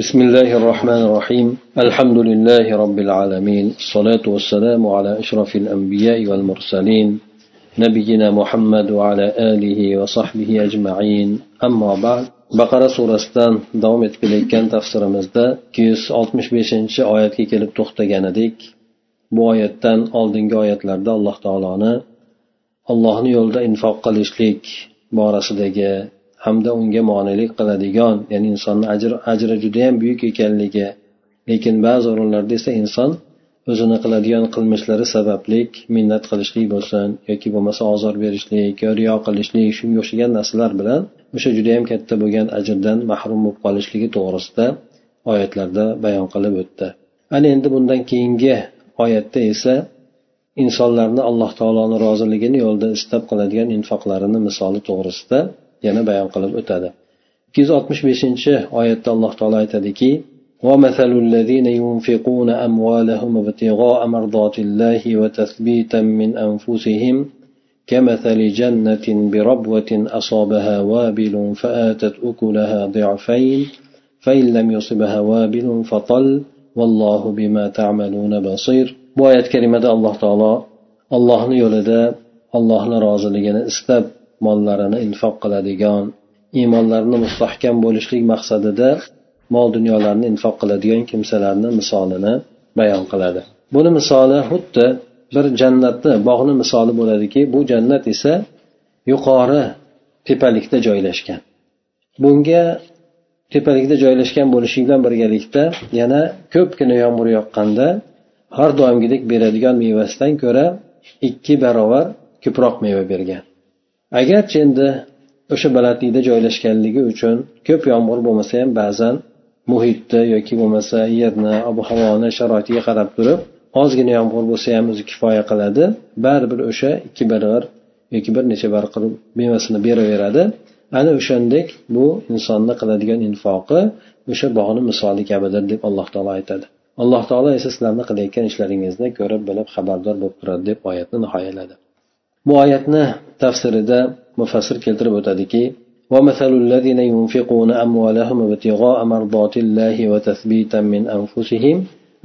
بسم الله الرحمن الرحيم الحمد لله رب العالمين الصلاة والسلام على أشرف الأنبياء والمرسلين نبينا محمد وعلى آله وصحبه أجمعين أما بعد baqara surasidan davom etib kelayotgan tafsirimizda ikki yuz oltmish beshinchi oyatga kelib to'xtagan edik bu oyatdan oldingi oyatlarda alloh taoloni allohni yo'lida infoq qilishlik borasidagi hamda unga monelik qiladigan ya'ni insonni ajri ajri judayam buyuk ekanligi. Lekin ba'zi o'rinlarda esa inson o'zini qiladigan qilmishlari sabablik minnat qilishlik bo'lsin yoki bo'lmasa ozor berishlik yo riyo qilishlik shunga o'xshagan narsalar bilan o'sha judayam katta bo'lgan ajrdan mahrum bo'lib qolishligi to'g'risida oyatlarda bayon qilib o'tdi. Ana endi bundan keyingi oyatda esa insonlarni alloh taoloni roziligini yo'lida istab qiladigan infoqlarini misoli to'g'risida yana bayon qilib o'tadi ikki yuz oltmish beshinchi oyatda alloh taolo aytadiki ومثل الذين ينفقون أموالهم ابتغاء مرضات الله وتثبيتا من أنفسهم كمثل جنة بربوة أصابها وابل فآتت أكلها ضعفين فإن لم يصبها وابل فطل والله بما تعملون بصير bu oyat karimada alloh taolo allohni yo'lida allohni roziligini istab mollarini infoq qiladigan iymonlarini mustahkam bo'lishlik maqsadida mol dunyolarni infoq qiladigan kimsalarni misolini bayon qiladi. Buni misoli xuddi bir jannatni bog'ni misoli bo'ladiki bu jannat esa yuqori tepalikda joylashgan. Bunga tepalikda joylashgan bo'lishi bilan birgalikda yana ko'pgina yomg'ir yoqqanda har doimgidek beradigan mevasidan ko'ra ikki barobar ko'proq meva bergan. Agarchi endi o'sha balandlikda joylashganligi uchun ko'p yomg'ir bo'lmasa ham ba'zan muhitni yoki bo'lmasa yerni ob havoni sharoitiga qarab turib ozgina yomg'ir bo'lsa ham o'zi kifoya qiladi. Baribir o'sha ikki barobar yoki bir necha barqir qilib mevasini beraveradi. Ana o'shandek bu insonni qiladigan infoqi o'sha bog'ni misoli kabidir deb alloh taolo aytadi. Alloh taolo esa sizlarni qilayotgan ishlaringizni ko'rib bilib xabardor bo'lib turadi deb oyatni nihoyaladi. Bu oyatni tafsirida mufassir keltirib o'tadiki ومثل الذين ينفقون أموالهم ابتغاء مرضات الله وتثبيتا من أنفسهم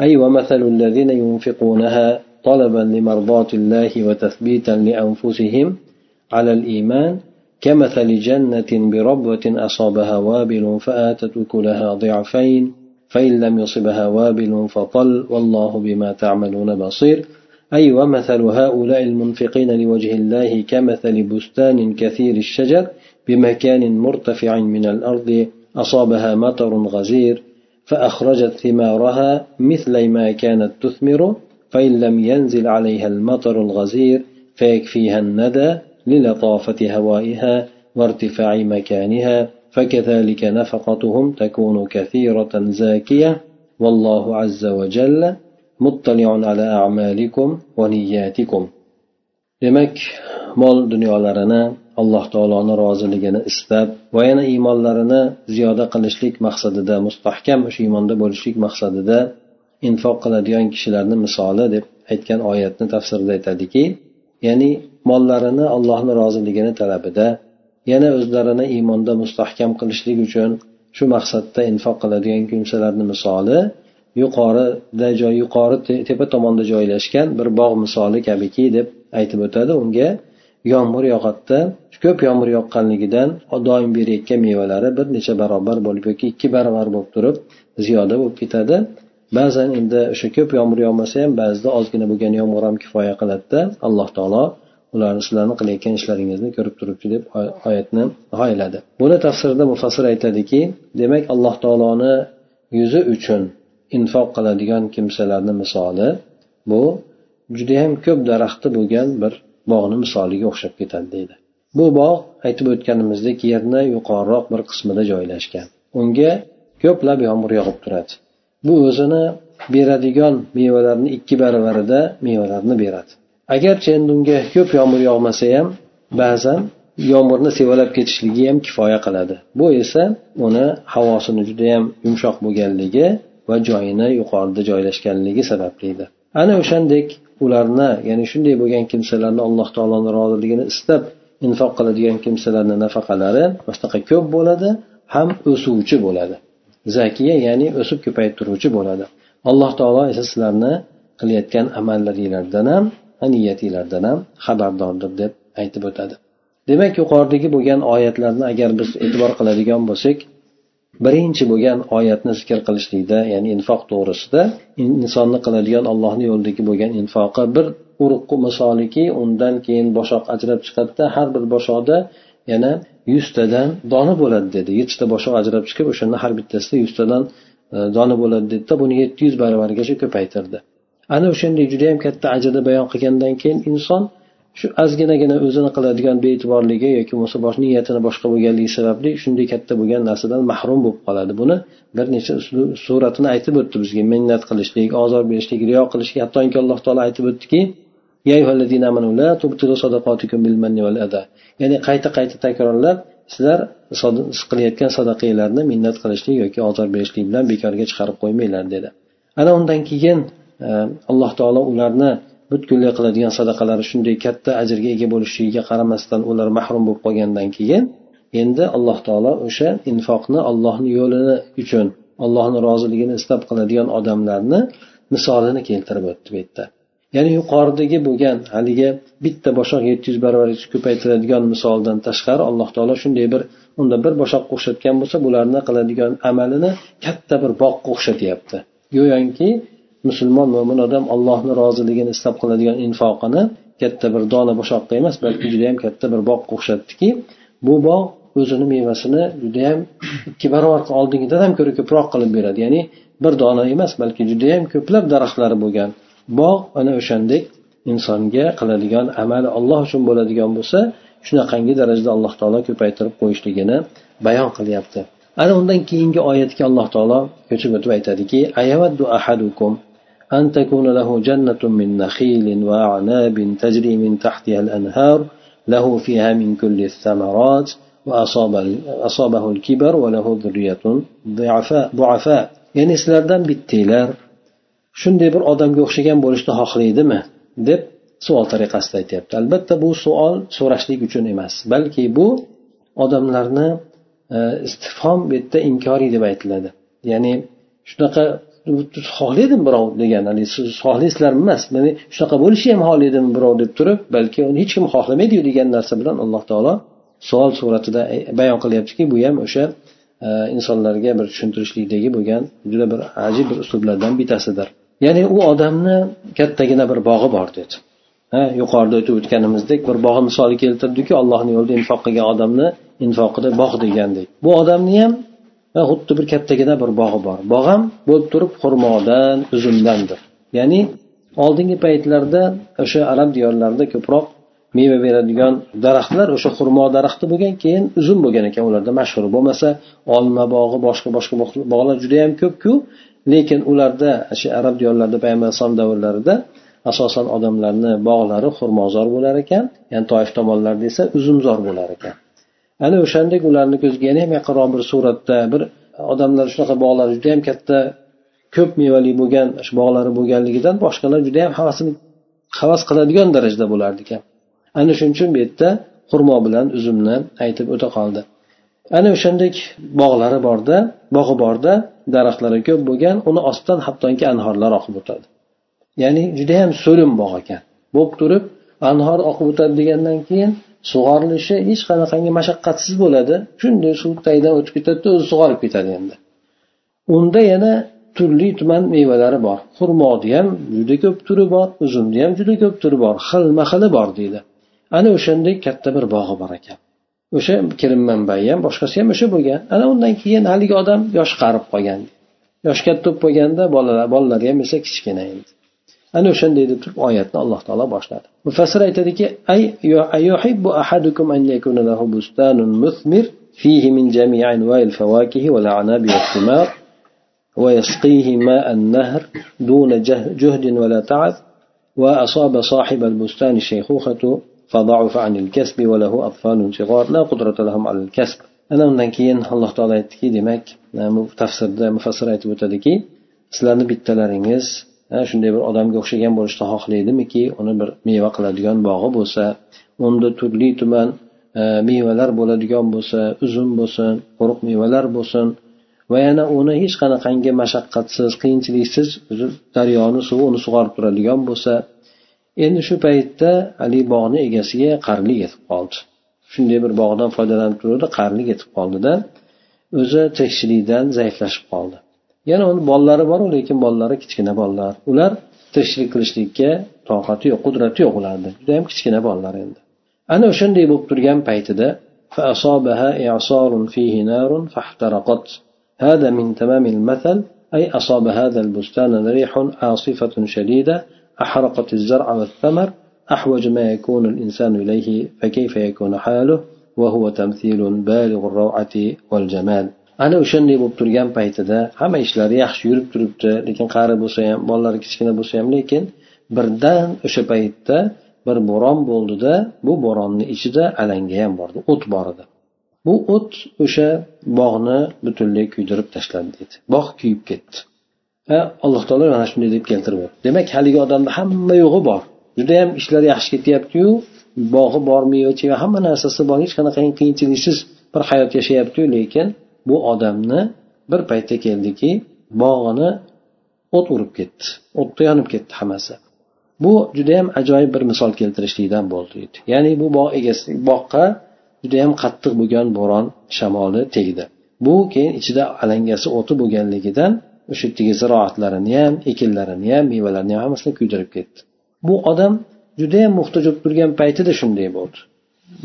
أي ومثل الذين ينفقونها طلبا لمرضات الله وتثبيتا لأنفسهم على الإيمان كمثل جنة بربوة أصابها وابل فآتت أكلها ضعفين فإن لم يصبها وابل فطل والله بما تعملون بصير أي ومثل هؤلاء المنفقين لوجه الله كمثل بستان كثير الشجر بمكان مرتفع من الأرض أصابها مطر غزير فأخرجت ثمارها مثل ما كانت تثمر فإن لم ينزل عليها المطر الغزير فيكفيها الندى للطافة هوائها وارتفاع مكانها فكذلك نفقتهم تكون كثيرة زاكية والله عز وجل muttalion ala amalikum va niyatikum. Demak mol dunyolarini alloh taoloni roziligini istab va yana iymonlarini ziyoda qilishlik maqsadida mustahkam o'sha iymonda bo'lishlik maqsadida infoq qiladigan kishilarni misoli deb aytgan oyatni tafsirida aytadiki ya'ni mollarini allohni roziligini talabida yana o'zlarini iymonda mustahkam qilishlik uchun shu maqsadda infoq qiladigan kimsalarni misoli yuqorida joy yuqori tepa tomonda joylashgan bir bog' misoli kabiki deb aytib o'tadi. Unga yomg'ir yog'adida ko'p yomg'ir yoqqanligidan doim berayotgan mevalari bir necha barobar bo'lib yoki ikki barobar bo'lib turib ziyoda bo'lib ketadi. Ba'zan endi o'sha ko'p yomg'ir yog'masa ham ba'zida ozgina bo'lgan yomg'ir ham kifoya qiladida alloh taolo ularni sizlarni qilayotgan ishlaringizni ko'rib turibdi deb oyatni nihoyaladi. Buni tafsirda mufassir aytadiki demak alloh taoloni yuzi uchun infoq qiladigan kimsalarni misoli bu judayam ko'p daraxti bo'lgan bir bog'ni misoliga o'xshab ketadi deydi. Bu bog' aytib o'tganimizdek yerni yuqoriroq bir qismida joylashgan. Unga ko'plab yomg'ir yog'ib turadi. Bu o'zini beradigan mevalarni ikki baravarida mevalarni beradi. Agarchi endi unga ko'p yomg'ir yog'masa ham ba'zan yomg'irni sevalab ketishligi ham kifoya qiladi. Bu esa uni havosini judayam yumshoq bo'lganligi va joyini yuqorida joylashganligi sabablidir. Ana o'shandek ularni ya'ni shunday bo'lgan kimsalarni alloh taoloni roziligini istab infoq qiladigan kimsalarni nafaqalari shunaqa ko'p bo'ladi ham o'suvchi bo'ladi. Zakiya ya'ni o'sib ko'payib turuvchi bo'ladi. Alloh taolo esa sizlarni qilayotgan amallaringlardan ham niyatinglardan ham xabardordir deb aytib o'tadi. Demak yuqoridagi bo'lgan oyatlarni agar biz e'tibor qiladigan bo'lsak birinchi bo'lgan oyatni zikr qilishlikda ya'ni infoq to'g'risida insonni qiladigan allohni yo'lidagi bo'lgan infoqi bir urug' misoliki undan keyin boshoq ajrab chiqadida har bir boshoqda yana yuztadan dona bo'ladi dedi. Yettita boshoq ajrab chiqib o'shanda har bittasida yuztadan e, dona bo'ladi dedida buni yetti yuz baravargacha ko'paytirdi. Ana o'shanday judayam katta ajrni bayon qilgandan keyin inson shu ozginagina o'zini qiladigan bee'tiborligi yoki bo'lmasa bosh niyatini boshqa bo'lganligi sababli shunday katta bo'lgan narsadan mahrum bo'lib qoladi. Buni bir necha suratini aytib o'tdi bizga. Minnat qilishlik ozor berishlik riyo qilishlik. Hattoki alloh taolo aytib o'tdiki ya'ni qayta qayta takrorlab sizlar qilayotgan sadaqanglarni minnat qilishlik yoki ozor berishlik bilan bekorga chiqarib qo'ymanglar dedi. Ana undan keyin e, alloh taolo ularni butkul qiladigan sadaqalari shunday katta ajrga ega bo'lishligiga qaramasdan ular mahrum bo'lib qolgandan keyin endi alloh taolo o'sha infoqni allohni yo'lini uchun allohni roziligini istab qiladigan odamlarni misolini keltirib o'tdi bu yerda. Ya'ni yuqoridagi bo'lgan haligi bitta boshoq yetti yuz barobar ko'paytiradigan misoldan tashqari alloh taolo shunday bir unda bir boshoqqa o'xshatgan bo'lsa bularni qiladigan amalini katta bir boqqa o'xshatyapti. Go'yoki musulmon mo'min odam allohni roziligini istab qiladigan infoqini katta bir dona boshoqqa emas balki judayam katta bir bog'ga o'xshatdiki bu bog' o'zini mevasini judayam ikki barobar oldingidan ham ko'ra ko'proq qilib beradi. Ya'ni bir dona emas balki judayam ko'plab daraxtlari bo'lgan bog' ana o'shandek insonga qiladigan amali alloh uchun bo'ladigan bo'lsa shunaqangi darajada alloh taolo ko'paytirib qo'yishligini bayon qilyapti. Ana undan keyingi oyatga alloh taolo ko'chib o'tib aytadiki أن تكون له جنة من نخيل وأعناب تجري من تحتها الأنهار له فيها من كل الثمرات وأصاب أصابه الكبر وله ذرية ضعفاء ضعفاء يعني sizlardan bittanglar shunday bir odamga o'xshagan bo'lishni xohlaydimi deb savol tariqasida aytyapti albatta bu savol so'rashlik uchun emas balki bu odamlarni e, istifhom bu yerda inkoriy deb aytiladi ya'ni shunaqa xohlaydimi birov degan siz xohlaysizlarmi emas ya'ni shunaqa bo'lishi ham xohlaydimi birov deb turib balki uni hech kim xohlamaydiyu degan narsa bilan alloh taolo savol suratida e, bayon qilyaptiki bu ham o'sha e, insonlarga bir tushuntirishlikdagi bo'lgan juda bir ajib bir uslublardan bittasidir. Ya'ni u odamni kattagina bir bog'i bor dedi. Ha yuqorida o'tib o'tganimizdek bir bog' misoli keltirdiku allohni yo'lida infoq qilgan odamni infoqida bog' degandek bu odamni ham va xuddi bir kattagina bir bog'i bor. Bog' ham bo'lib turib xurmodan uzumdandir ya'ni oldingi paytlarda o'sha arab diyorlarida ko'proq meva beradigan daraxtlar o'sha xurmo daraxti bo'lgan keyin uzum bo'lgan ekan. Ularda mashhur bo'lmasa olma bog'i boshqa boshqa bog'lar juda yam ko'pku. Lekin ularda shu arab diyorlarida payg'ambar alayhisalom davrlarida asosan odamlarni bog'lari xurmozor bo'lar ekan. Ya'ni toif tomonlarda esa uzumzor bo'lar ekan. Ana o'shandek ularni ko'ziga yana ham yaqinroq bir suratda bir odamlar shunaqa bog'lari juda yam katta ko'p mevali bo'lgan shu bog'lari bo'lganligidan boshqalar juda yam havasini havas qiladigan darajada bo'lardi ekan. Ana shuning uchun bu yerda xurmo bilan uzumni aytib o'ta qoldi. Ana o'shandek bog'lari borda bog'i borda daraxtlari ko'p bo'lgan uni ostidan hattoki anhorlar oqib o'tadi. Ya'ni judayam so'lim bog' ekan. Bo'lib turib anhor oqib o'tadi degandan keyin sug'orilishi hech qanaqangi mashaqqatsiz bo'ladi. Shunday suv tagidan o'tib ketadida o'zi sug'orib ketadi endi. Unda yana turli tuman mevalari bor. Xurmoni ham juda ko'p turi bor uzumni ham juda ko'p turi bor xilma xili bor deydi. Ana o'shanday katta bir bog'i bor ekan. O'sha kirim manbai ham boshqasi ham o'sha bo'lgan. Ana undan keyin haligi odam yoshi qarib qolgan. Yoshi katta bo'lib qolganda bolalar bolalari ham esa kichkina endi. أنو شنددت رؤيتنا الله تعالى بوشناتنا مفسرة تدكي أي يحب أحدكم أن يكون له بستان مثمر فيه من جميع أنواع الفواكه mufassir والثمار ويسقيه ماء النهر دون جهد ولا تعب وأصاب صاحب البستان شيخوخة فضعف عن الكسب وله أطفال صغار لا قدرة لهم على الكسب أنا من كين الله تعالى يتكي دمك تفسر مفسر أيت بتدكي سلان بيتلارينجز shunday bir odamga o'xshagan bo'lishni xohlaydimiki uni bir meva qiladigan bog'i bo'lsa unda turli tuman e, mevalar bo'ladigan bo'lsa uzum bo'lsin quruq mevalar bo'lsin va yana uni hech qanaqangi mashaqqatsiz qiyinchiliksiz daryoni suvi uni sug'orib turadigan bo'lsa endi shu paytda haligi bog'ni egasiga qarilik yetib qoldi. Shunday bir bog'dan foydalanib turuvdi qarilik yetib qoldida o'zi tirikchilikdan zaiflashib qoldi. yana uni bolalari boru lekin bolalari kichkina bolalar ular tirikchilik qilishlikka toqati yo'q qudrati yo'q ularni judayam kichkina bolalar endi ana o'shanday bo'lib turgan paytida فأصابها إعصار فيه نار فاحترقت هذا من تمام المثل أي أصاب هذا البستان ريح عاصفة شديدة أحرقت الزرع والثمر أحوج ما يكون الإنسان إليه فكيف يكون حاله وهو تمثيل بالغ الروعة والجمال ana o'shanday bo'lib turgan paytida hamma ishlari yaxshi yurib turibdi lekin qari bo'lsa ham bolalari kichkina bo'lsa ham lekin birdan o'sha paytda bir bo'ron bo'ldida bu bo'ronni ichida alanga ham bor edi o't bor edi. Bu o't o'sha bog'ni butunlay kuydirib tashladi deydi bog' kuyib ketdi. Alloh taolo mana shunday deb keltirib o'tdi. Demak haligi odamni hamma yo'g'i bor. Judayam ishlari yaxshi ketyaptiyu bog'i bor meva cheva hamma narsasi bor hech qanaqa qiyinchiliksiz bir hayot yashayaptiyu lekin bu odamni bir paytda keldiki bog'ini o't urib ketdi o'tda yonib ketdi hammasi. Bu judayam ajoyib bir misol keltirishlikdan bo'ldi ya'ni bu bog' egasi bog'qa judayam qattiq bo'lgan bo'ron shamoli tegdi. Bu keyin ichida alangasi o'ti bo'lganligidan o'sha yerdagi ziroatlarini ham ekinlarini ham mevalarini ham hammasini kuydirib ketdi. Bu odam judayam muhtoj bo'lib turgan paytida shunday bo'ldi.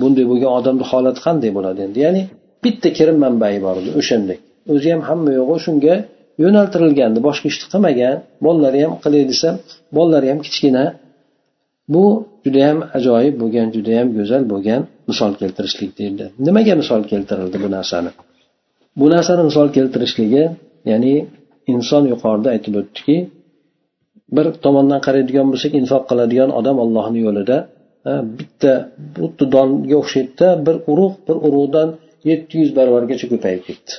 Bunday bo'lgan odamni holati qanday bo'ladi endi? Ya'ni bitta kirim manbai bor edi o'shandek o'zi ham hamma yo'g'i shunga yo'naltirilgandi. Boshqa ishni qilmagan. Bolalari ham qilay desa bolalari ham kichkina. Bu judayam ajoyib bo'lgan judayam go'zal bo'lgan misol keltirishlik deyildi nimaga misol keltirildi bu narsani? Bu narsani misol keltirishligi ya'ni inson yuqorida aytib o'tdiki bir tomondan qaraydigan bo'lsak infoq qiladigan odam ollohni yo'lida bitta xuddi donga o'xshaydida bir urug' bir urug'dan yetti yuz barobargacha ko'payib ketdi.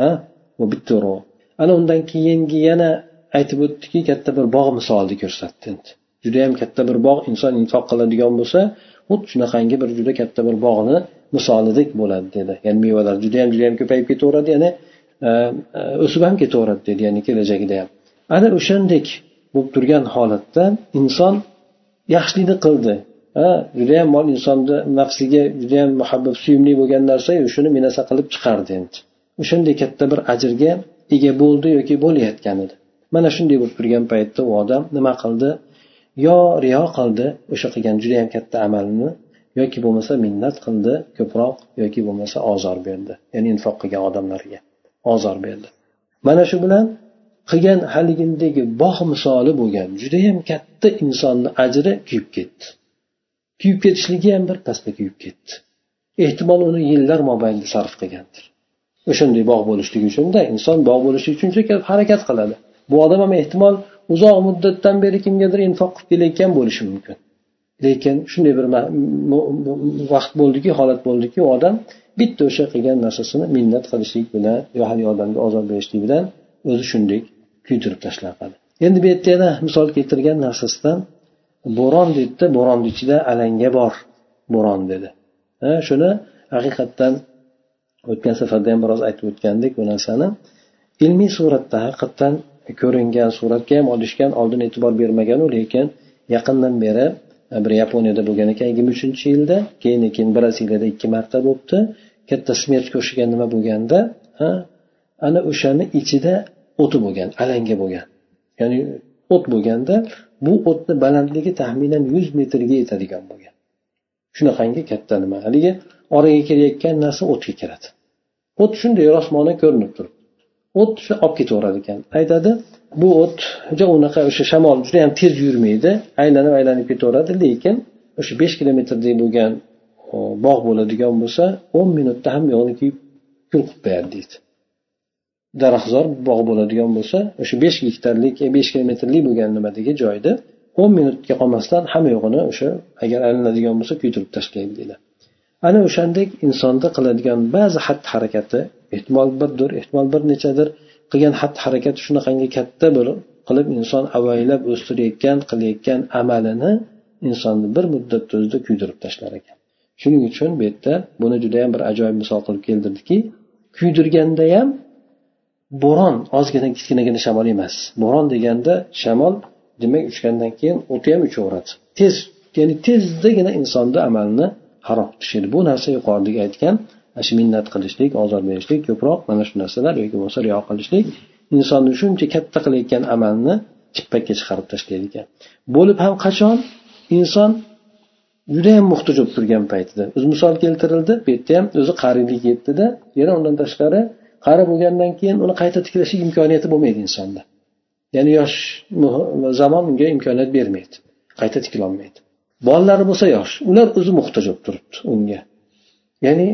Ha? Bu bitta urug' ana undan keyingi yana aytib o'tdiki katta bir bog' misolida ko'rsatdi endi. Judayam katta bir bog' inson infoq qiladigan bo'lsa xuddi shunaqangi bir juda katta bir bog'ni misolidek bo'ladi dedi. Ya'ni mevalar judayam judayam ko'payib ketaveradi yana e, e, o'sib ham ketaveradi dedi ya'ni kelajagida ham. Ana o'shandek bo'lib turgan holatda inson yaxshilikni qildi judayam mol insonni nafsiga judayam muhabbat suyumli bo'lgan narsa shuni minasa qilib chiqardi endi. O'shanday katta bir ajrga ega bo'ldi yoki bo'layotgan edi. Mana shunday bo'lib turgan paytda u odam nima qildi? Yo riyo qildi o'sha qilgan judayam katta amalini yoki bo'lmasa minnat qildi ko'proq yoki bo'lmasa ozor berdi. Ya'ni infoq qilgan odamlarga ozor berdi. Mana shu bilan qilgan haligindagi bog' misoli bo'lgan judayam katta insonni ajri kuyib ketdi. Kuyib ketishligi ham bir pasda kuyib ketdi. Ehtimol uni yillar mobaynida sarf qilgandir. O'shanday bog' bo'lishligi uchunda inson bog' bo'lishlik uchun harakat qiladi. Bu odam ham ehtimol uzoq muddatdan beri kimgadir infoq qilib kelayotgan bo'lishi mumkin. Lekin shunday bir vaqt bo'ldiki holat bo'ldiki u odam bitta o'sha qilgan narsasini minnat qilishlik bilan yo haligi odamga ozor berishlik bilan o'zi shunday kuydirib tashladi endi bu yerda yana misol keltirgan narsasidan bo'ron deydida bo'ronni ichida alanga bor bo'ron dedi. Shuni haqiqatdan o'tgan safarda ham biroz aytib o'tgandik bu narsani. Ilmiy suratda haqiqatdan ko'ringan suratga ham olishgan oldin e'tibor bermaganu lekin yaqindan beri bir yaponiyada bo'lgan ekan yigirma uchinchi yilda keyin keyin braziliyada ikki marta bo'libdi katta smerchga o'xshagan nima bo'lganda ana o'shani ichida o'ti bo'lgan alanga bo'lgan. Ya'ni o't bo'lganda bu o'tni balandligi taxminan yuz metrga yetadigan bo'lgan. Shunaqangi katta nima? Haligi oraga kelayotgan narsa o'tga kiradi o't shunday rosmona ko'rinib turibdi. O't shu olib ketaverar ekan. Aytadi bu o't unaqa o'sha shamol juda yam tez yurmaydi aylanib aylanib ketaveradi lekin o'sha besh kilometrdek bo'lgan bog' bo'ladigan bo'lsa o'n minutda hamma yog'ini kuyib kul qilib qo'yadi deydi. Daraxtzor bog' bo'ladigan bo'lsa o'sha besh gektarlik e, besh kilometrlik bo'lgan nimadagi joyda o'n minutga qolmasdan hamma yo'g'ini o'sha agar aylanadigan bo'lsa kuydirib tashlaydi deydi. Ana o'shandek insonda qiladigan ba'zi xatti harakati ehtimol birdir ehtimol bir nechadir qilgan xatti harakati shunaqangi katta bo'lib qilib inson avaylab o'stirayotgan qilayotgan amalini insonni bir muddatni o'zida kuydirib tashlar ekan. Shuning uchun bu yerda buni judayam bir ajoyib misol qilib keltirdiki kuydirganda ham bo'ron ozgina kichkinagina shamol emas. Bo'ron deganda shamol demak uchgandan keyin o'ti ham uchaveradi. Tez ya'ni tezdagina insonni amalni harom qilishadi bu narsa yuqoridagi aytgan shu minnat qilishlik ozor berishlik ko'proq mana shu narsalar yoki bo'lmasa riyo qilishlik insonni shuncha katta qilayotgan amalni chippakka chiqarib tashlaydi ekan. Bo'lib ham qachon? Inson judayam muhtoj bo'lib turgan paytida. O'zi misol keltirildi bu yerda ham o'zi qariylik yetdida yana undan tashqari qari bo'lgandan keyin uni qayta tiklash imkoniyati bo'lmaydi insonda. Ya'ni yosh zamon unga imkoniyat bermaydi qayta tiklolmaydi bolalari bo'lsa yosh ular o'zi muhtoj bo'lib turibdi unga. Ya'ni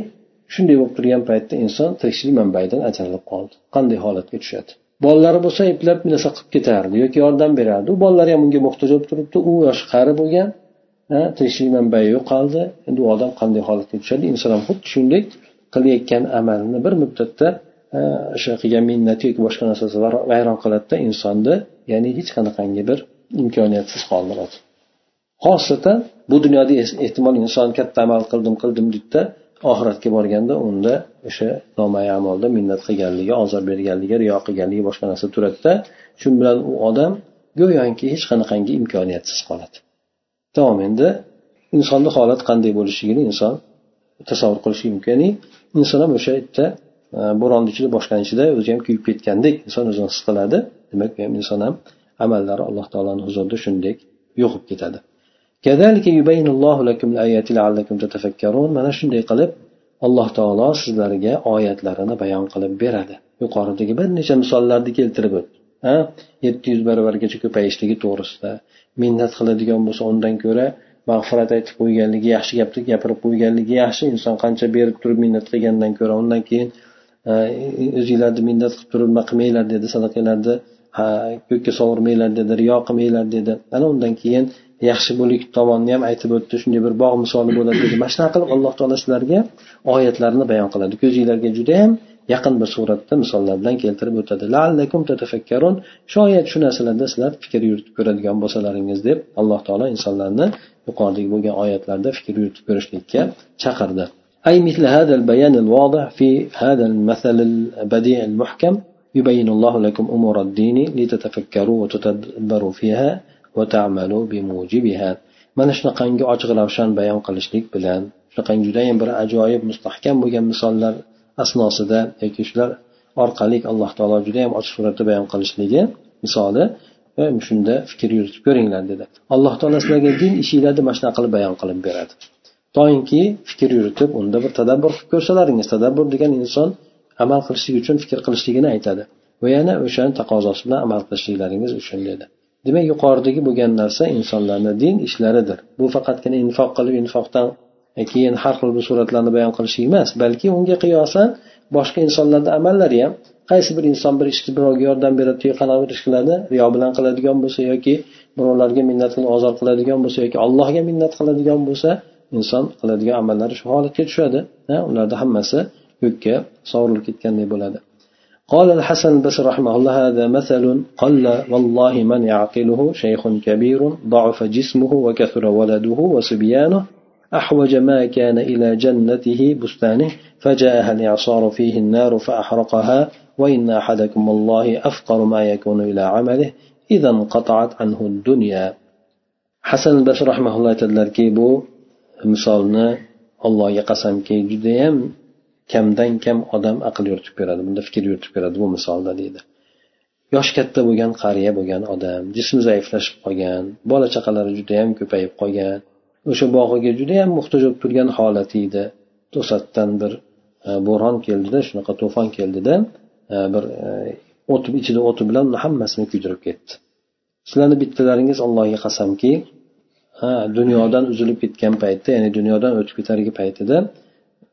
shunday bo'lib turgan paytda inson tirikchilik manbaidan ajralib qoldi qanday holatga tushadi? Bolalari bo'lsa eplab narsa qilib ketardi yoki yordam berardi. U bolalari ham unga muhtoj bo'lib turibdi. U yoshi qari bo'lgan tirikchilik manbai yo'qoldi. Endi u odam qanday holatga tushadi? Inson ham xuddi shunday qilayotgan amalini bir muddatda Э, o'sha qilgan minnati yoki boshqa narsasi vayron qiladida insonni ya'ni hech qanaqangi bir imkoniyatsiz qoldiradi. Xosatan bu dunyoda ehtimol inson katta amal qildim qildim deydida oxiratga borganda unda o'sha nomay amalda minnat qilganligi ozor berganligi riyo qilganligi boshqa narsa turadida shu bilan u odam go'yoki hech qanaqangi imkoniyatsiz qoladi. Davom endi insonni holat qanday bo'lishligini inson tasavvur qilishi mumkin. Ya'ni inson ham o'sha yerda bo'ronni ichida boshqani ichida o'zi ham kuyib ketgandek inson o'zini his qiladi. Demak bu ham inson ham amallari alloh taoloni huzurida shunday yo'qib ketadi. Mana shunday qilib alloh taolo sizlarga oyatlarini bayon qilib beradi. Yuqoridagi bir necha misollarni keltirib o'tdi. Yetti yuz baravargacha ko'payishligi to'g'risida minnat qiladigan bo'lsa undan ko'ra mag'firat aytib qo'yganligi yaxshi gapni gapirib qo'yganligi yaxshi inson qancha berib turib minnat qilgandan ko'ra undan keyin o'zinglarni minnat qilib turib nima qilmanglar dedi sadaqalarni ko'kka sovurmanglar dedi riyo qilmanglar dedi. Ana undan keyin yaxshi bo'lik tomonni ham aytib o'tdi shunday bir bog' misoli bo'ladi dedi. Mana shunaqa qilib alloh taolo sizlarga oyatlarni bayon qiladi. Ko'zinglarga judayam yaqin bir suratda misollar bilan keltirib o'tadi. Shoyat shu narsalarda sizlar fikr yuritib ko'radigan bo'lsalaringiz deb alloh taolo insonlarni yuqoridagi bo'lgan oyatlarda fikr yuritib ko'rishlikka chaqirdi. أي مثل هذا البيان الواضح في هذا المثل البديع المحكم يبين الله لكم أمور الدين لتتفكروا وتتدبروا فيها وتعملوا بموجبها. من شنقان جو أجغ لرشان بيان قلشليك بلان. شنقان جو دايم برا أجوائب مستحكم بيان مصالر أصنا صدا يكيشلر أرقاليك الله تعالى جو دايم أجغ لرشان بيان قلشليك مصالة shunda fikr yuritib ko'ringlar dedi alloh taolo sizlarga din ishinglarni mana shunaqa qilib bayon qilib beradi toinki fikr yuritib unda bir tadabbur qilib ko'rsalaringiz tadabbur degan inson amal qilishlik uchun fikr qilishligini aytadi. Va yana o'shani taqozosi bilan amal qilishliklaringiz uchun dedi. Demak yuqoridagi bo'lgan narsa insonlarni din ishlaridir. Bu faqatgina infoq qilib infoqdan keyin har xil bir suratlarni bayon qilishlik emas balki unga qiyosan boshqa insonlarni amallari ham qaysi bir inson bir ishni birovga yordam beradi qanaqa bir ish qiladi riyo bilan qiladigan bo'lsa yoki birovlarga minnat qilib ozor qiladigan bo'lsa yoki allohga minnat qiladigan bo'lsa inson qiladigan amallari shu holatga tushadi. Ularni hammasi ko'kka sovurilib ketganday bo'ladi. قال الحسن البصري رحمه الله هذا مثل قل والله من يعقله شيخ كبير ضعف جسمه وكثر ولده وصبيانه أحوج ما كان إلى جنته بستانه فجاءها الإعصار فيه النار فأحرقها وإن أحدكم الله أفقر ما يكون إلى عمله إذا انقطعت عنه الدنيا hasan basr rahmaulloh aytadilarki bu misolni allohga qasamki judayam kamdan kam odam aql yuritib beradi bunda fikr yuritib beradi bu misolda deydi. Yoshi katta bo'lgan qariya bo'lgan odam jismi zaiflashib qolgan bola chaqalari judayam ko'payib qolgan o'sha bog'iga judayam muhtoj bo'lib turgan holati edi. To'satdan bir e, bo'ron keldida shunaqa to'fon keldida e, bir e, o't ichida o'ti bilan hammasini kuydirib ketdi. Sizlarni bittalaringiz allohga qasamki dunyodan uzilib ketgan paytda ya'ni dunyodan o'tib ketargi paytida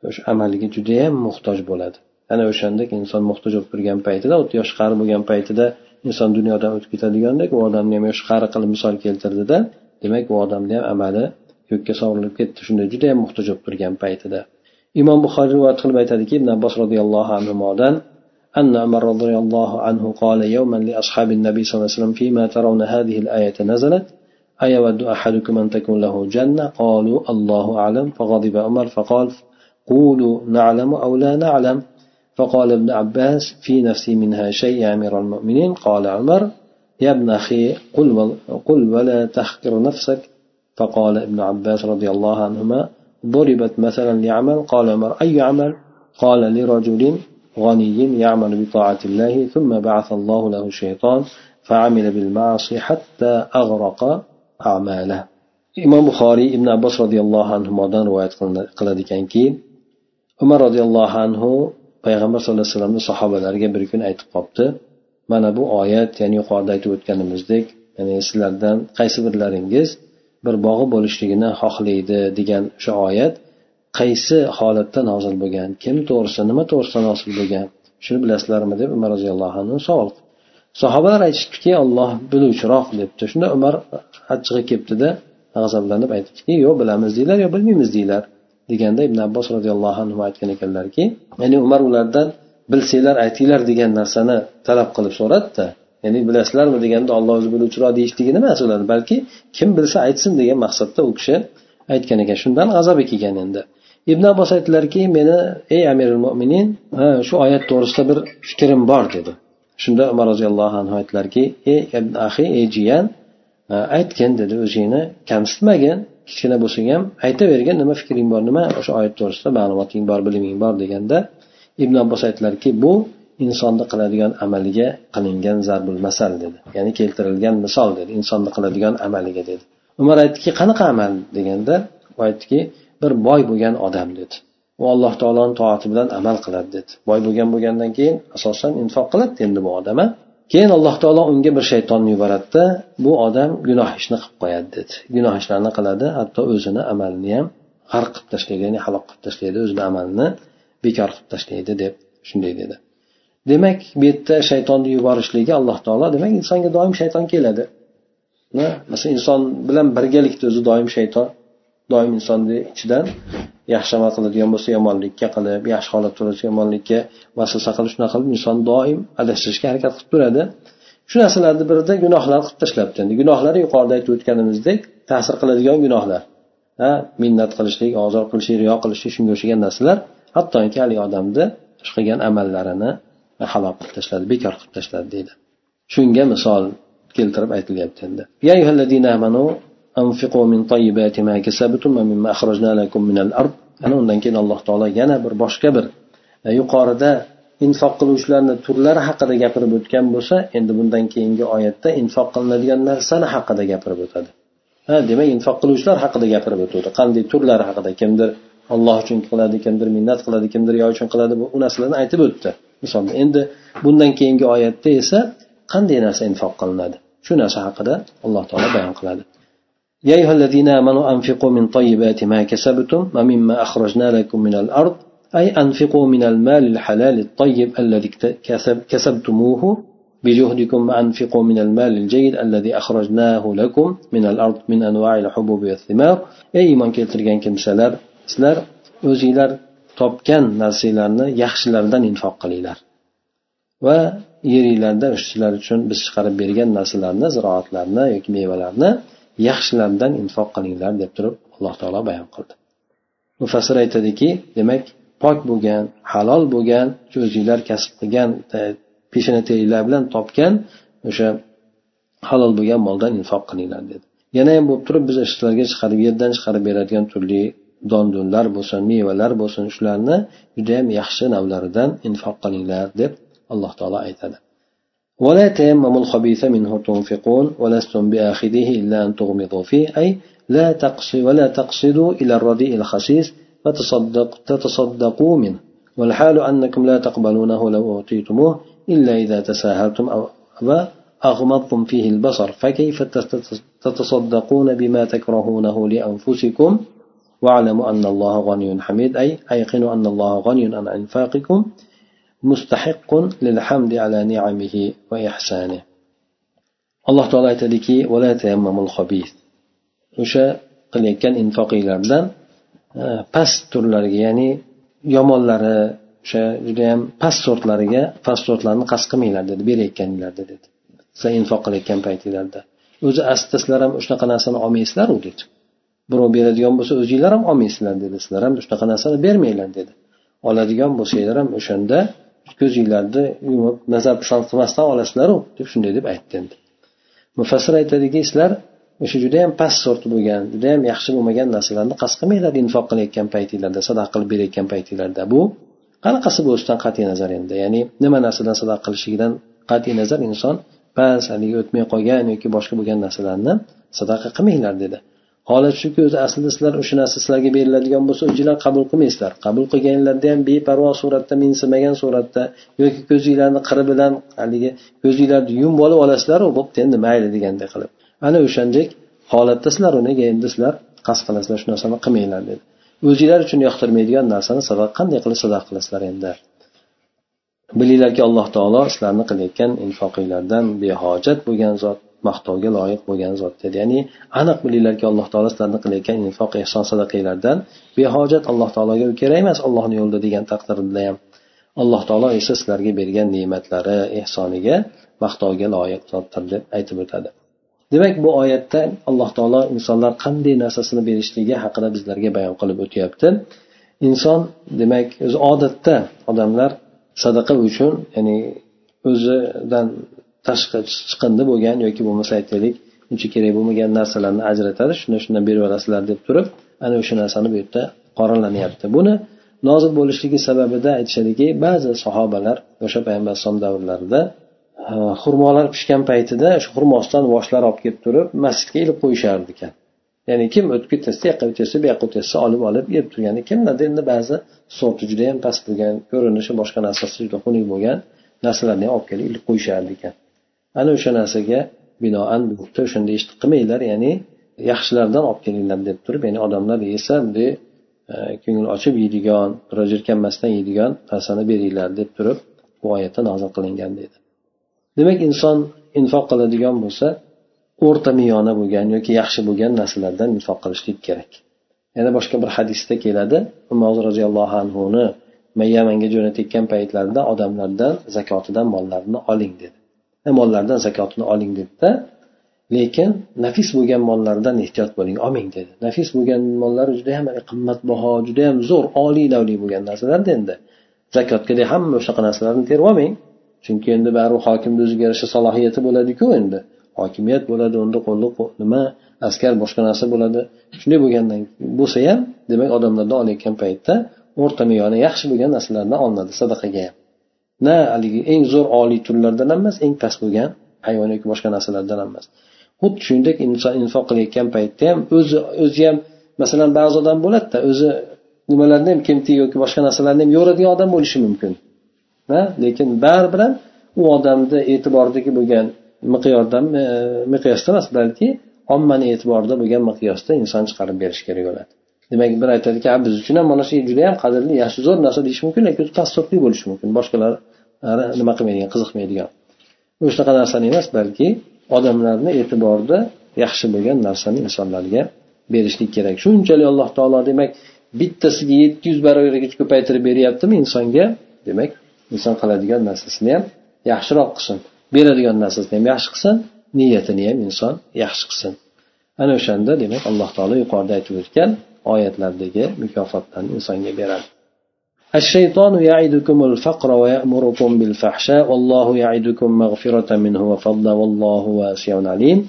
o'sha amaliga judayam muhtoj bo'ladi ana o'shandek inson muhtoj bo'lib turgan paytida o'ttiz yosh qari bo'lgan paytida inson dunyodan o'tib ketadigandek u odamni ham yosh qari qilib misol keltirdida demak u odamni ham amali ko'kka sovrilib ketdi shunday judayam muhtoj bo'lib turgan paytida imom buxoriy rivoyat qilib aytadiki ibn abbos roziyallohu anhudan أن عمر رضي الله عنه قال يوما لأصحاب النبي صلى الله عليه وسلم فيما ترون هذه الآية نزلت أيود أحدكم أن تكون له جنة؟ قالوا الله أعلم. فغضب عمر فقال قولوا نعلم أو لا نعلم. فقال ابن عباس في نفسي منها شيء يا أمير المؤمنين. قال عمر يا ابن أخي قل, قل ولا تحقر نفسك. فقال ابن عباس رضي الله عنهما ضربت مثلا لعمل. قال عمر أي عمل؟ قال لرجل غني يعمل بطاعة الله ثم بعث الله له الشيطان فعمل بالمعاصي حتى أغرق. amala. Imom buxoriy ibn abbos roziyallohu anhudan rivoyat qiladi ekanki umar roziyallohu anhu payg'ambar sallallohu alayhi vasallamni sahobalariga bir kun aytib qolibdi mana bu oyat ya'ni yuqorida aytib o'tganimizdek ya'ni sizlardan qaysi birlaringiz bir bog'i bo'lishligini xohlaydi degan o'sha oyat qaysi holatda nozil bo'lgan kim to'g'risida nima to'g'risida nozil bo'lgan shuni bilasizlarmi deb umar roziyallohu anhu savol sahobalar aytishdiki olloh biluvchiroq debdi shunda umar achchig'i kelibdida g'azablanib aytibdiki yo'q bilamiz deydilar yo bilmaymiz deydilar deganda ibn abbos roziyallohu anhu aytgan ekanlarki ya'ni umar ulardan bilsanglar aytinglar degan narsani talab qilib so'radida ya'ni bilasizlarmi? deganda olloh o'zi biluvchiroq deyishligini emas ular balki kim bilsa aytsin degan maqsadda u kishi aytgan ekan. Shundan g'azabi kelgan endi. Ibn abbos aytdilarki meni ey amirul mo'minin shu oyat to'g'risida bir fikrim bor dedi. Shunda umar roziyallohu anhu aytdilarki ey ahi ey jiyan e, aytgin dedi o'zingni. Kamsitmagin kichkina bo'lsang ham aytavergin nima fikring bor nima o'sha oyat to'g'risida ma'lumoting bor biliming bor deganda ibn abbos aytdilarki bu insonni qiladigan amaliga qilingan zarbul masal dedi. Ya'ni keltirilgan misol dedi. Insonni qiladigan amaliga dedi. Umar aytdiki qanaqa amal? deganda u aytdiki bir boy bo'lgan odam dedi. U alloh taoloni toati bilan amal qiladi dedi. Boy bo'lgan bo'lgandan keyin asosan infoq qiladi endi bu odam keyin alloh taolo unga bir shaytonni yuboradida bu odam gunoh ishni qilib qo'yadi dedi. Gunoh ishlarni qiladi hatto o'zini amalini ham g'arq qilib tashlaydi ya'ni halok qilib tashlaydi o'zini amalini bekor qilib tashlaydi deb shunday dedi. Demak bu yerda shaytonni yuborishligi alloh taolo demak insonga doim shayton keladi. Masalan inson bilan birgalikda o'zi doim shayton doim insonni ichidan yaxshi amal qiladigan bo'lsa yomonlikka qilib yaxshi holatda bo'lsa yomonlikka vasvasa qilib shunaqa qilib inson doim adashtirishga harakat qilib turadi. Shu narsalarni birida gunohlar qilib tashlabdi. Endi gunohlari yuqorida aytib o'tganimizdek ta'sir qiladigan gunohlar. Ha minnat qilishlik ozor qilishlik riyo qilishlik shunga o'xshagan narsalar hattoki haligi odamni ish qilgan amallarini halok qilib tashladi bekor qilib tashladi deydi. Shunga misol keltirib aytilyapti endi. أنفقوا من طيبات ما كسبتم ومما أخرجنا لكم من الأرض ana undan keyin alloh taolo yana bir boshqa bir yuqorida infoq qiluvchilarni turlari haqida gapirib o'tgan bo'lsa endi bundan keyingi oyatda infoq qilinadigan narsani haqida gapirib o'tadi ha demak infoq qiluvchilar haqida gapirib o'tadi qanday turlari haqida kimdir olloh uchun qiladi kimdir minnat qiladi kimdir yo uchun qiladi bu narsalarni aytib o'tdi misol endi bundan keyingi oyatda esa qanday narsa infoq qilinadi shu narsa haqida alloh taolo bayon qiladi يا أيها الذين آمنوا أنفقوا من طيبات ما كسبتم ومما أخرجنا لكم من الأرض أي أنفقوا من المال الحلال الطيب الذي كسب كسبتموه بجهدكم وأنفقوا من المال الجيد الذي أخرجناه لكم من الأرض من أنواع الحبوب والثمار أي من keltirgan kimsalar sizlar o'zinglar topgan narsalarni yaxshilardan infoq qilinglar va yeringlarda sizlar uchun biz chiqarib bergan narsalarni ziroatlarni yoki mevalarni yaxshilardan infoq qilinglar deb turib alloh taolo bayon qildi. Mufassir aytadiki demak pok bo'lgan halol bo'lgan shu o'zinglar kasb qilgan peshona teringlar bilan topgan o'sha halol bo'lgan moldan infoq qilinglar dedi. Yana ham bo'lib turib biz sizlarga chiqarib yerdan chiqarib beradigan turli don dunlar bo'lsin mevalar bo'lsin shularni judayam yaxshi navlaridan infoq qilinglar deb alloh taolo aytadi. ولا تيمموا الخبيث منه تنفقون ولستم بآخذه إلا أن تغمضوا فيه أي لا تقصد ولا تقصدوا إلى الرديء الخسيس فتصدق تتصدقوا منه. والحال أنكم لا تقبلونه لو أعطيتموه إلا إذا تساهلتم أو أغمضتم فيه البصر. فكيف تتصدقون بما تكرهونه لأنفسكم؟ واعلموا أن الله غني حميد أي أيقنوا أن الله غني عن mustahiqqun lil hamdi ala ni'amihi va ihsani alloh taolo aytadiki o'sha qilayotgan infoqinglardan e, past turlariga ya'ni yomonlari o'sha judayam past sortlariga past sortlarni qasd qilmanglar dedi berayotganinglarda dedi. Sizlar infoq qilayotgan paytinglarda. O'zi asli sizlar ham shunaqa narsani olmaysizlaru dedi. Birov beradigan bo'lsa o'zinglar ham olmaysizlar dedi. Sizlar ham shunaqa narsani bermanglar dedi. Oladigan bo'lsanglar ham o'shanda ko'zinglarni yumib nazar pisand qilmasdan olasizlaru deb shunday deb aytdi endi. Mufassir aytadiki sizlar o'sha judayam past sort bo'lgan judayam yaxshi bo'lmagan narsalarni qasd qilmanglar infoq qilayotgan paytinglarda sadaqa qilib berayotgan paytinglarda. Bu qanaqasi bo'lishidan qat'iy nazar endi? Ya'ni nima narsadan sadaqa qilishligidan qat'iy nazar inson past haligi o'tmay qolgan yoki boshqa bo'lgan narsalarni sadaqa qilmanglar dedi. Holat shuki o'zi aslida sizlar o'sha narsa sizlarga beriladigan bo'lsa o'zinglar qabul qilmaysizlar. Qabul qilganlarda ham beparvo suratda mensimagan suratda yoki ko'zinglarni qiri bilan haligi ko'zinglarni yumib olib olasizlaru bo'pti endi mayli deganday qilib. Ana o'shandek holatda sizlar uniga endi sizlar qasd qilasizlar shu narsani qilmanglar dedi. O'zinglar uchun yoqtirmaydigan narsani sadaqa qanday qilib sadaqa qilasizlar endi? Bilinglarki alloh taolo sizlarni qilayotgan infoqinglardan behojat bo'lgan zot maqtovga loyiq bo'lgan zot dedi ya'ni aniq bilinglarki alloh taolo sizlarni qilayotgan infoq ehson sadaqanglardan behojat alloh taologa u kerak emas allohni yo'lida degan taqdirda ham. Alloh taolo esa sizlarga bergan ne'matlari ehsoniga maqtovga loyiq zotdir deb aytib o'tadi. Demak bu oyatda alloh taolo insonlar qanday narsasini berishligi haqida bizlarga bayon qilib o'tyapti. Inson demak o'zi odatda odamlar sadaqa uchun ya'ni o'zidan tashqi chiqindi bo'lgan yoki bo'lmasa aytaylik uncha kerak bo'lmagan narsalarni ajratadi shundan shundan berib yuborasizlar deb turib ana o'sha narsani bu yerda qoralanyapti buni nozil bo'lishligi sababida aytishadiki ba'zi sahobalar o'sha payg'ambar alayhisalom davrlarida xurmolar pishgan paytida shu xurmosidan voshlar olib kelib turib masjidga ilib qo'yishardi ekan. Ya'ni kim o'tib ketsa yoqqa o'tsa bu yoqqa o'tsa olib olib yeb turgan kimlarda endi ba'zi sorti judayam past bo'lgan ko'rinishi boshqa narsasi juda xunuk bo'lgan narsalarni ham olib kelib ilib qo'yishardi ekan. Ana o'sha narsaga binoan bu yerda o'shanda eshitib qilmanglar ya'ni yaxshilardan olib kelinglar deb turib ya'ni odamlar yesa bunday e, ko'ngil ochib yeydigan biroz jirkanmasdan yeydigan narsani beringlar deb turib bu oyatda nozil qilingan deydi. Demak inson infoq qiladigan bo'lsa o'rta miyona bo'lgan yoki yaxshi bo'lgan narsalardan infoq qilishlik kerak. Yana boshqa bir hadisda keladi umar roziyallohu anhuni yamanga jo'natayotgan paytlarida odamlardan zakotidan mollarini oling dedi. Mollardan zakotini oling dedida lekin nafis bo'lgan mollardan ehtiyot bo'ling olmang dedi. Nafis bo'lgan mollar judayam qimmatbaho judayam zo'r oliy lavli bo'lgan narsalarda endi. Zakotga hamma o'shaqa narsalarni terib olmang chunki endi baribir hokimni o'ziga yarasha salohiyati bo'ladiku endi. Hokimiyat bo'ladi unda qo'lda nima askar boshqa narsa bo'ladi. Shunday bo'lgandan bo'lsa ham demak odamlardan olayotgan paytda o'rta miyona yaxshi bo'lgan narsalardan olinadi sadaqaga ham. Na haligi eng zo'r oliy turlardan ham emas eng past bo'lgan hayvon yoki boshqa narsalardan ham emas. Xuddi shuningdek inson infoq qilayotgan paytda ham o'zi o'zi ham masalan ba'zi odam bo'ladida o'zi nimalarni ham kemtik yoki boshqa narsalarni ham yo'radigan odam bo'lishi mumkin. Lekin baribir ham u odamni e'tiboridagi bo'lgan miqyordan e, miqyosda emas balki ommani e'tiborida bo'lgan miqyosda inson chiqarib berish kerak bo'ladi. Demak bir aytadiki biz uchun ham mana shu juda yam qadrli yaxshi zo'r narsa deyish mumkin lekin past bo'lishi mumkin. Boshqalar nima qilmaydigan qiziqmaydigan. Shunaqa narsani emas balki odamlarni e'tiborida yaxshi bo'lgan narsani insonlarga berishlik kerak. Shunchalik alloh taolo demak bittasiga yetti yuz barobargacha ko'paytirib beryaptimi insonga? Demak inson qiladigan narsasini ham yaxshiroq qilsin beradigan narsasini ham yaxshi qilsin niyatini ham inson yaxshi qilsin. Ana o'shanda demak alloh taolo yuqorida aytib o'tgan oyatlardagi mukofotlarni insonga beradi. الشيطان يعدكم الفقر ويأمركم بالفحشاء والله يعدكم مغفرة منه وفضلا والله واسع عليم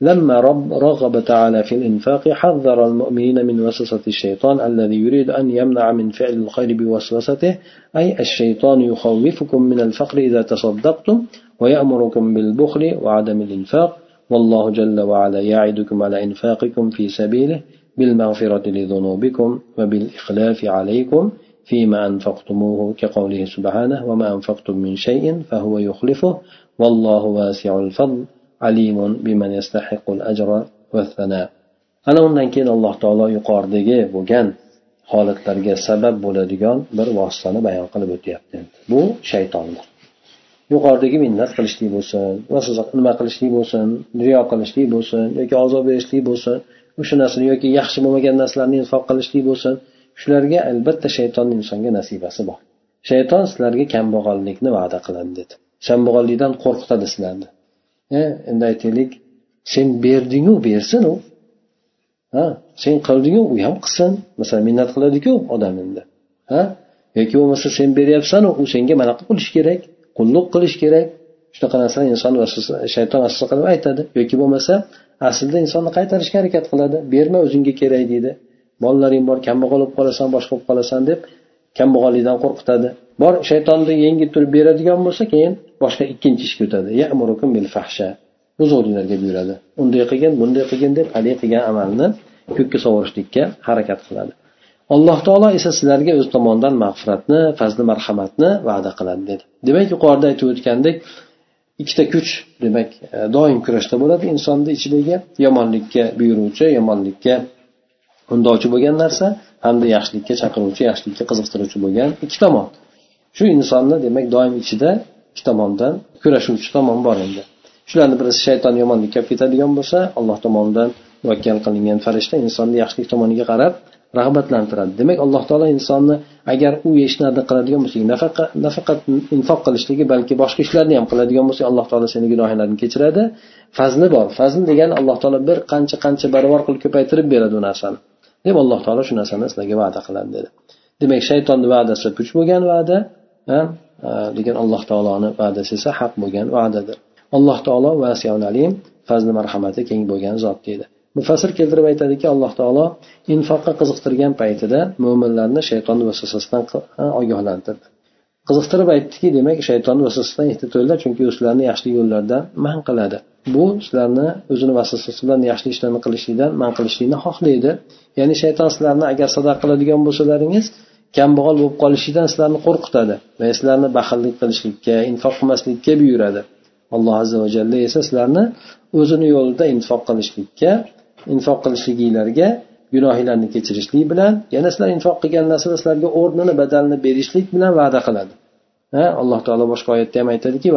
لما رب رغب تعالى في الإنفاق حذر المؤمنين من وسوسة الشيطان الذي يريد أن يمنع من فعل الخير بوسوسته أي الشيطان يخوفكم من الفقر إذا تصدقتم ويأمركم بالبخل وعدم الإنفاق والله جل وعلا يعدكم على إنفاقكم في سبيله بالمغفرة لذنوبكم وبالإخلاف عليكم فيما أنفقتموه كقوله سبحانه وما أنفقتم من شيء فهو يخلفه والله واسع الفضل عليم بمن يستحق الأجر والثناء. أنا أن كان الله تعالى يقار دقي وكان خالد ترجي سبب ولا دقان بر واسطنا بيان قلب بو شيطان yuqoridagi minnat qilishlik bo'lsin va siz nima qilishlik bo'lsin riyo qilishlik bo'lsin yoki azob berishlik bo'lsin o'sha narsani yoki yaxshi bo'lmagan narsalarni infoq qilishlik bo'lsin. Shularga albatta shaytonni insonga nasibasi bor. Shayton sizlarga kambag'allikni va'da qiladi dedi. Kambag'allikdan qo'rqitadi sizlarni. E, endi aytaylik sen berdingu bersin u ha sen qildingu u ham qilsin. Masalan minnat qiladiku odam endi. Ha yoki bo'lmasa sen beryapsanu u senga mana qilish kerak qulluq qilish kerak. Shunaqa narsani inson shayton vasvasa qilib aytadi. Yoki bo'lmasa aslida insonni qaytarishga harakat qiladi. Berma o'zingga kerak deydi. Bolalaring bor kambag'al bo'lib qolasan boshqa bo'lib qolasan deb kambag'allikdan qo'rqitadi. Bor shaytonni yengib turib beradigan bo'lsa keyin boshqa ikkinchi ishga o'tadi. Buzuqliklarga buyuradi. Unday qilgin bunday qilgin deb haligi qilgan amalni ko'kka sovurishlikka harakat qiladi. Alloh taolo esa sizlarga o'z tomonidan mag'firatni fazli marhamatni va'da qiladi dedi. Demak yuqorida aytib o'tgandek ikkita kuch demak e, doim kurashda bo'ladi. Insonni ichidagi yomonlikka buyuruvchi yomonlikka undovchi bo'lgan narsa hamda yaxshilikka chaqiruvchi yaxshilikka qiziqtiruvchi bo'lgan ikki tomon. Shu insonni demak doim ichida ikki tomondan kurashuvchi tomon bor endi. Shularni birisi shayton yomonlikka olib ketadigan bo'lsa alloh tomonidan muvakkal qilingan farishta insonni yaxshilik tomoniga qarab rag'batlantiradi. Demak alloh taolo insonni agar u ishlarni qiladigan bo'lsa nafaqat nafaqat infoq qilishligi balki boshqa ishlarni ham qiladigan bo'lsa alloh taolo seni gunohinglarni kechiradi. Fazli bor. Fazl degani alloh taolo bir qancha qancha barobar qilib ko'paytirib beradi u narsani. Deb alloh taolo shu narsani sizlarga va'da qiladi dedi. Demak shaytonni va'dasi puch bo'lgan va'da lekin alloh taoloni va'dasi esa haq bo'lgan va'dadir. Alloh taolo alim fazli marhamati keng bo'lgan zot deydi mufassir keltirib aytadiki alloh taolo infoqqa qiziqtirgan paytida mo'minlarni shayton vasvasasidan ogohlantirdi. Qiziqtirib aytdiki demak shayton vasvasasidan ehtiyot chunki u sizlarni yaxshi yo'llardan man qiladi. Bu sizlarni o'zini vasvasasi bilan yaxshi ishlarni qilishlikdan man qilishlikni xohlaydi. Ya'ni shayton sizlarni agar sadaqa qiladigan bo'lsalaringiz kambag'al bo'lib qolishlikdan sizlarni qo'rqitadi va sizlarni baxillik qilishlikka infoq qilmaslikka buyuradi. Alloh azza va jalla esa sizlarni o'zini yo'lida infoq qilishlikka infoq qilishliginglarga gunohinglarni kechirishlik bilan yana sizlar infoq qilgan narsada sizlarga o'rnini badalini berishlik bilan va'da qiladi. Ha alloh taolo boshqa oyatda ham aytadiki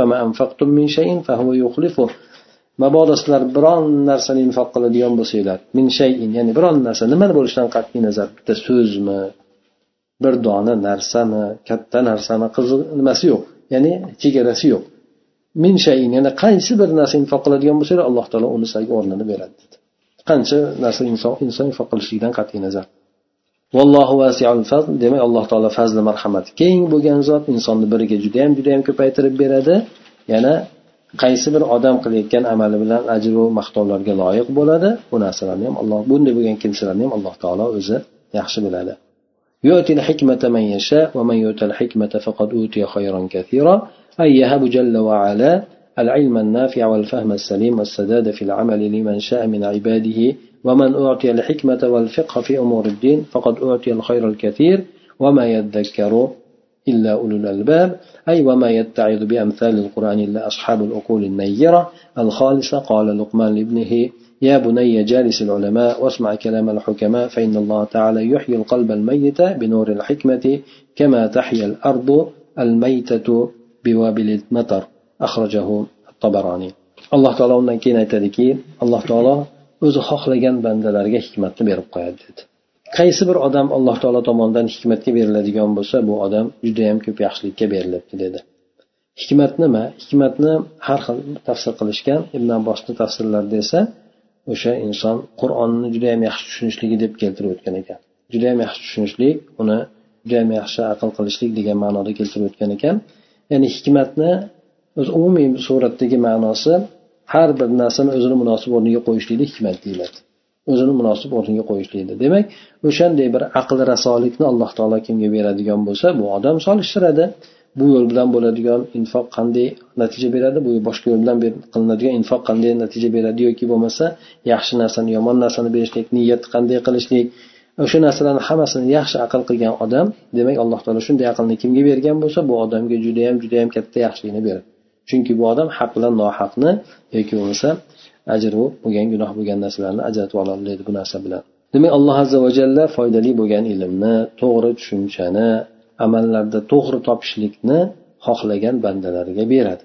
mabodo sizlar biron narsani infoq qiladigan bo'lsanglar min shayin ya'ni biron narsa nimani bo'lishidan qat'iy nazar bitta so'zmi bir dona narsami katta narsani qiziq nimasi yo'q ya'ni chegarasi yo'q. Min shayin ya'ni qaysi bir narsa infoq qiladigan bo'lsanglar alloh taolo uni sizlarga o'rnini beradi. dedi qancha narsa inson inson infoq qilishlikdan qat'iy nazar vallohu vasiul fazl demak alloh taolo fazli marhamati keng bo'lgan zot insonni biriga judayam judayam ko'paytirib beradi yana qaysi bir odam qilayotgan amali bilan ajru maqtovlarga loyiq bo'ladi bu narsalarni ham alloh bunday bo'lgan kimsalarni ham alloh taolo o'zi yaxshi biladi يؤتي الحكمة من يشاء ومن يؤت الحكمة فقد أوتي خيرا كثيرا أي يهب جل وعلا العلم النافع والفهم السليم والسداد في العمل لمن شاء من عباده ومن أعطي الحكمة والفقه في أمور الدين فقد أعطي الخير الكثير وما يذكر إلا أولو الألباب أي وما يتعظ بأمثال القرآن إلا أصحاب العقول النيرة. الخالصة قال لقمان لابنه يا بني جالس العلماء واسمع كلام الحكماء فإن الله تعالى يحيي القلب الميت بنور الحكمة كما تحيا الأرض الميتة بوابل المطر. ahrajahu tabaroniy alloh taolo undan keyin aytadiki alloh taolo o'zi xohlagan bandalarga hikmatni berib qo'yadi dedi. Qaysi bir odam alloh taolo tomonidan hikmatga beriladigan bo'lsa bu odam judayam ko'p yaxshilikka berilibdi dedi. Hikmat nima? Hikmatni har xil tafsir qilishgan ibn abbosni tafsirlarida esa o'sha inson qur'onni judayam yaxshi tushunishligi deb keltirib o'tgan ekan. Judayam yaxshi tushunishlik uni judayam yaxshi aql qilishlik degan ma'noda keltirib o'tgan ekan. Ya'ni hikmatni o'zi umumiy suratdagi ma'nosi har bir narsani o'zini munosib o'rniga qo'yishlikni hikmat deyiladi. O'zini munosib o'rniga qo'yishlikni. Demak o'shanday bir aql rasolikni alloh taolo kimga beradigan bo'lsa bu odam solishtiradi bu yo'l bilan bo'ladigan infoq qanday natija beradi? Bu boshqa yo'l bilan qilinadigan infoq qanday natija beradi yoki bo'lmasa yaxshi narsani yomon narsani berishlik niyatni qanday qilishlik o'sha narsalarni hammasini yaxshi aql qilgan odam demak alloh taolo shunday aqlni kimga bergan bo'lsa bu odamga judayam judayam katta yaxshilikni beradi. Chunki bu odam haq bilan nohaqni yoki bo'lmasa ajr bo'lgan gunoh bo'lgan narsalarni ajratib ololmaydi bu narsa bilan. Demak alloh azza va jalla foydali bo'lgan ilmni to'g'ri tushunchani amallarda to'g'ri topishlikni xohlagan bandalariga beradi.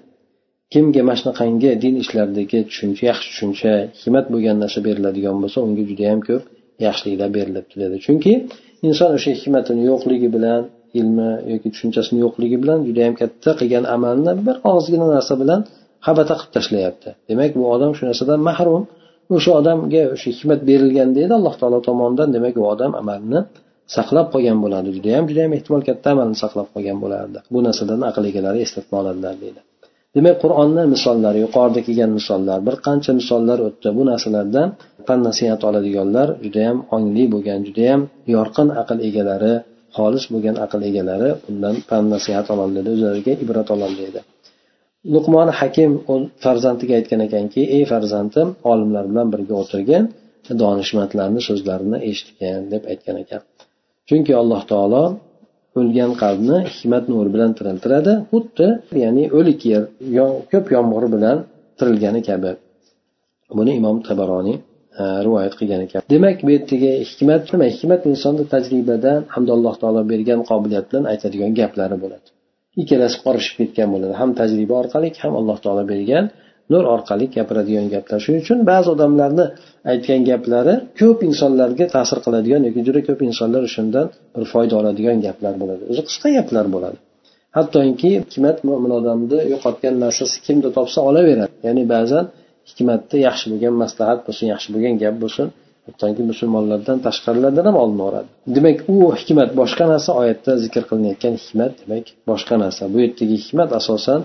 Kimga mana shunaqangi din ishlaridagi tushuncha yaxshi tushuncha hikmat bo'lgan narsa beriladigan bo'lsa unga judayam ko'p yaxshiliklar berilibdi dedi. Chunki inson o'sha hikmatini yo'qligi bilan ilmi yoki tushunchasini yo'qligi bilan judayam katta qilgan amalni bir ozgina narsa bilan habata qilib tashlayapti. Demak bu odam shu narsadan mahrum. O'sha odamga o'sha hikmat berilgan deydi alloh taolo tomonidan. Demak u odam amalni saqlab qolgan bo'ladi. Judayam judayam ehtimol katta amalni saqlab qolgan bo'lardi. Bu narsadan aql egalari eslatma oladilar deydi. Demak qur'onni misollari yuqorida kelgan misollar bir qancha misollar o'tdi. Bu narsalardan fan nasihat oladiganlar judayam ongli bo'lgan judayam yorqin aql egalari xolis bo'lgan aql egalari undan pand nasihat ololadi o'zlariga ibrat ololadi luqmoni hakim farzandiga aytgan ekanki ey farzandim olimlar bilan birga o'tirgin donishmandlarni so'zlarini eshitgin deb aytgan ekan. Chunki alloh taolo o'lgan qalbni hikmat nuri bilan tiriltiradi xuddi ya'ni o'lik yer ko'p yomg'ir bilan tirilgani kabi. Buni imom tabaroniy E, rivoyat qilgan ekan. Demak bu yerdagi hikmat nima? Hikmat insonni tajribadan hamda alloh taolo bergan qobiliyat bilan aytadigan gaplari bo'ladi. Ikkalasi qorishib ketgan bo'ladi. Ham tajriba orqali ham alloh taolo bergan nur orqali gapiradigan gaplar. Shuning uchun ba'zi odamlarni aytgan gaplari ko'p insonlarga ta'sir qiladigan yoki juda ko'p insonlar o'shandan bir foyda oladigan gaplar bo'ladi. O'zi qisqa gaplar bo'ladi. Hattoki hikmat mo'min odamni yo'qotgan narsasi kimda topsa olaveradi. Ya'ni ba'zan hikmatni yaxshi bo'lgan maslahat bo'lsin yaxshi bo'lgan gap bo'lsin. Hattoki musulmonlardan tashqarilardan ham olinaveradi demak u hikmat boshqa narsa oyatda zikr qilinayotgan hikmat demak boshqa narsa. Bu yerdagi hikmat asosan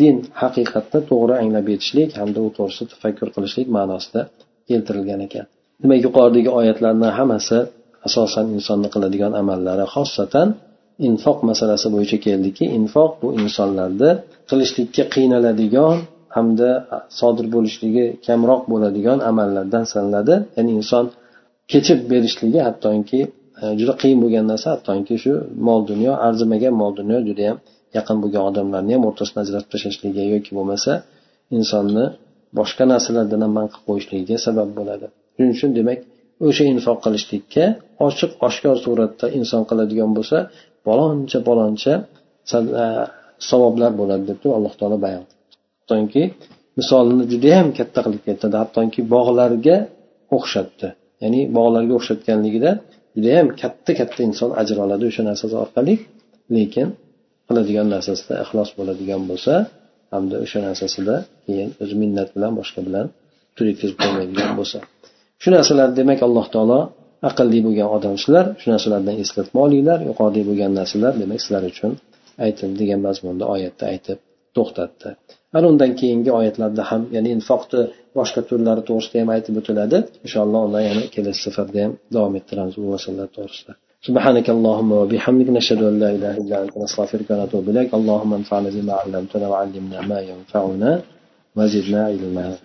din haqiqatni to'g'ri anglab yetishlik hamda u to'g'risida tafakkur qilishlik ma'nosida keltirilgan ekan. Demak yuqoridagi oyatlarni hammasi asosan insonni qiladigan amallari xossatan infoq masalasi bo'yicha keldiki infoq bu insonlarni qilishlikka qiynaladigan hamda sodir bo'lishligi kamroq bo'ladigan amallardan sanaladi. Ya'ni inson kechib berishligi hattoki e, juda qiyin bo'lgan narsa hattoki shu mol dunyo arzimagan mol dunyo judayam yaqin bo'lgan odamlarni ham o'rtasidan ajratib tashlashligi yoki bo'lmasa insonni boshqa narsalardan ham man qilib qo'yishligiga sabab bo'ladi. Shuning uchun demak o'sha infoq qilishlikka ochiq oshkor suratda inson qiladigan bo'lsa paloncha paloncha e, savoblar bo'ladi deb alloh taolo bayon hattoki misolini judayam katta qilib keltirdi hattoki bog'larga o'xshatdi. Ya'ni bog'larga o'xshatganligida judayam katta katta inson ajr oladi o'sha narsasi orqali. Lekin qiladigan narsasida ixlos bo'ladigan bo'lsa hamda o'sha narsasida keyin o'zi minnat bilan boshqa bilan pul yetkazib qo'ymaydigan bo'lsa. Shu narsalar demak alloh taolo aqlli bo'lgan odamsizlar shu narsalardan eslatma olinglar yuqorida bo'lgan narsalar demak sizlar uchun aytildi degan mazmunda oyatda aytib to'xtatdi ana undan keyingi oyatlarda ham ya'ni infoqni boshqa turlari to'g'risida ham aytib o'tiladi inshaalloh undan yana kelasi safarda ham davom ettiramiz bu masalalar to'g'risida سبحانك اللهم وبحمدك نشهد أن لا إله إلا أنت نستغفرك ونتوب إليك اللهم انفعنا بما علمتنا وعلمنا ما ينفعنا وزدنا علما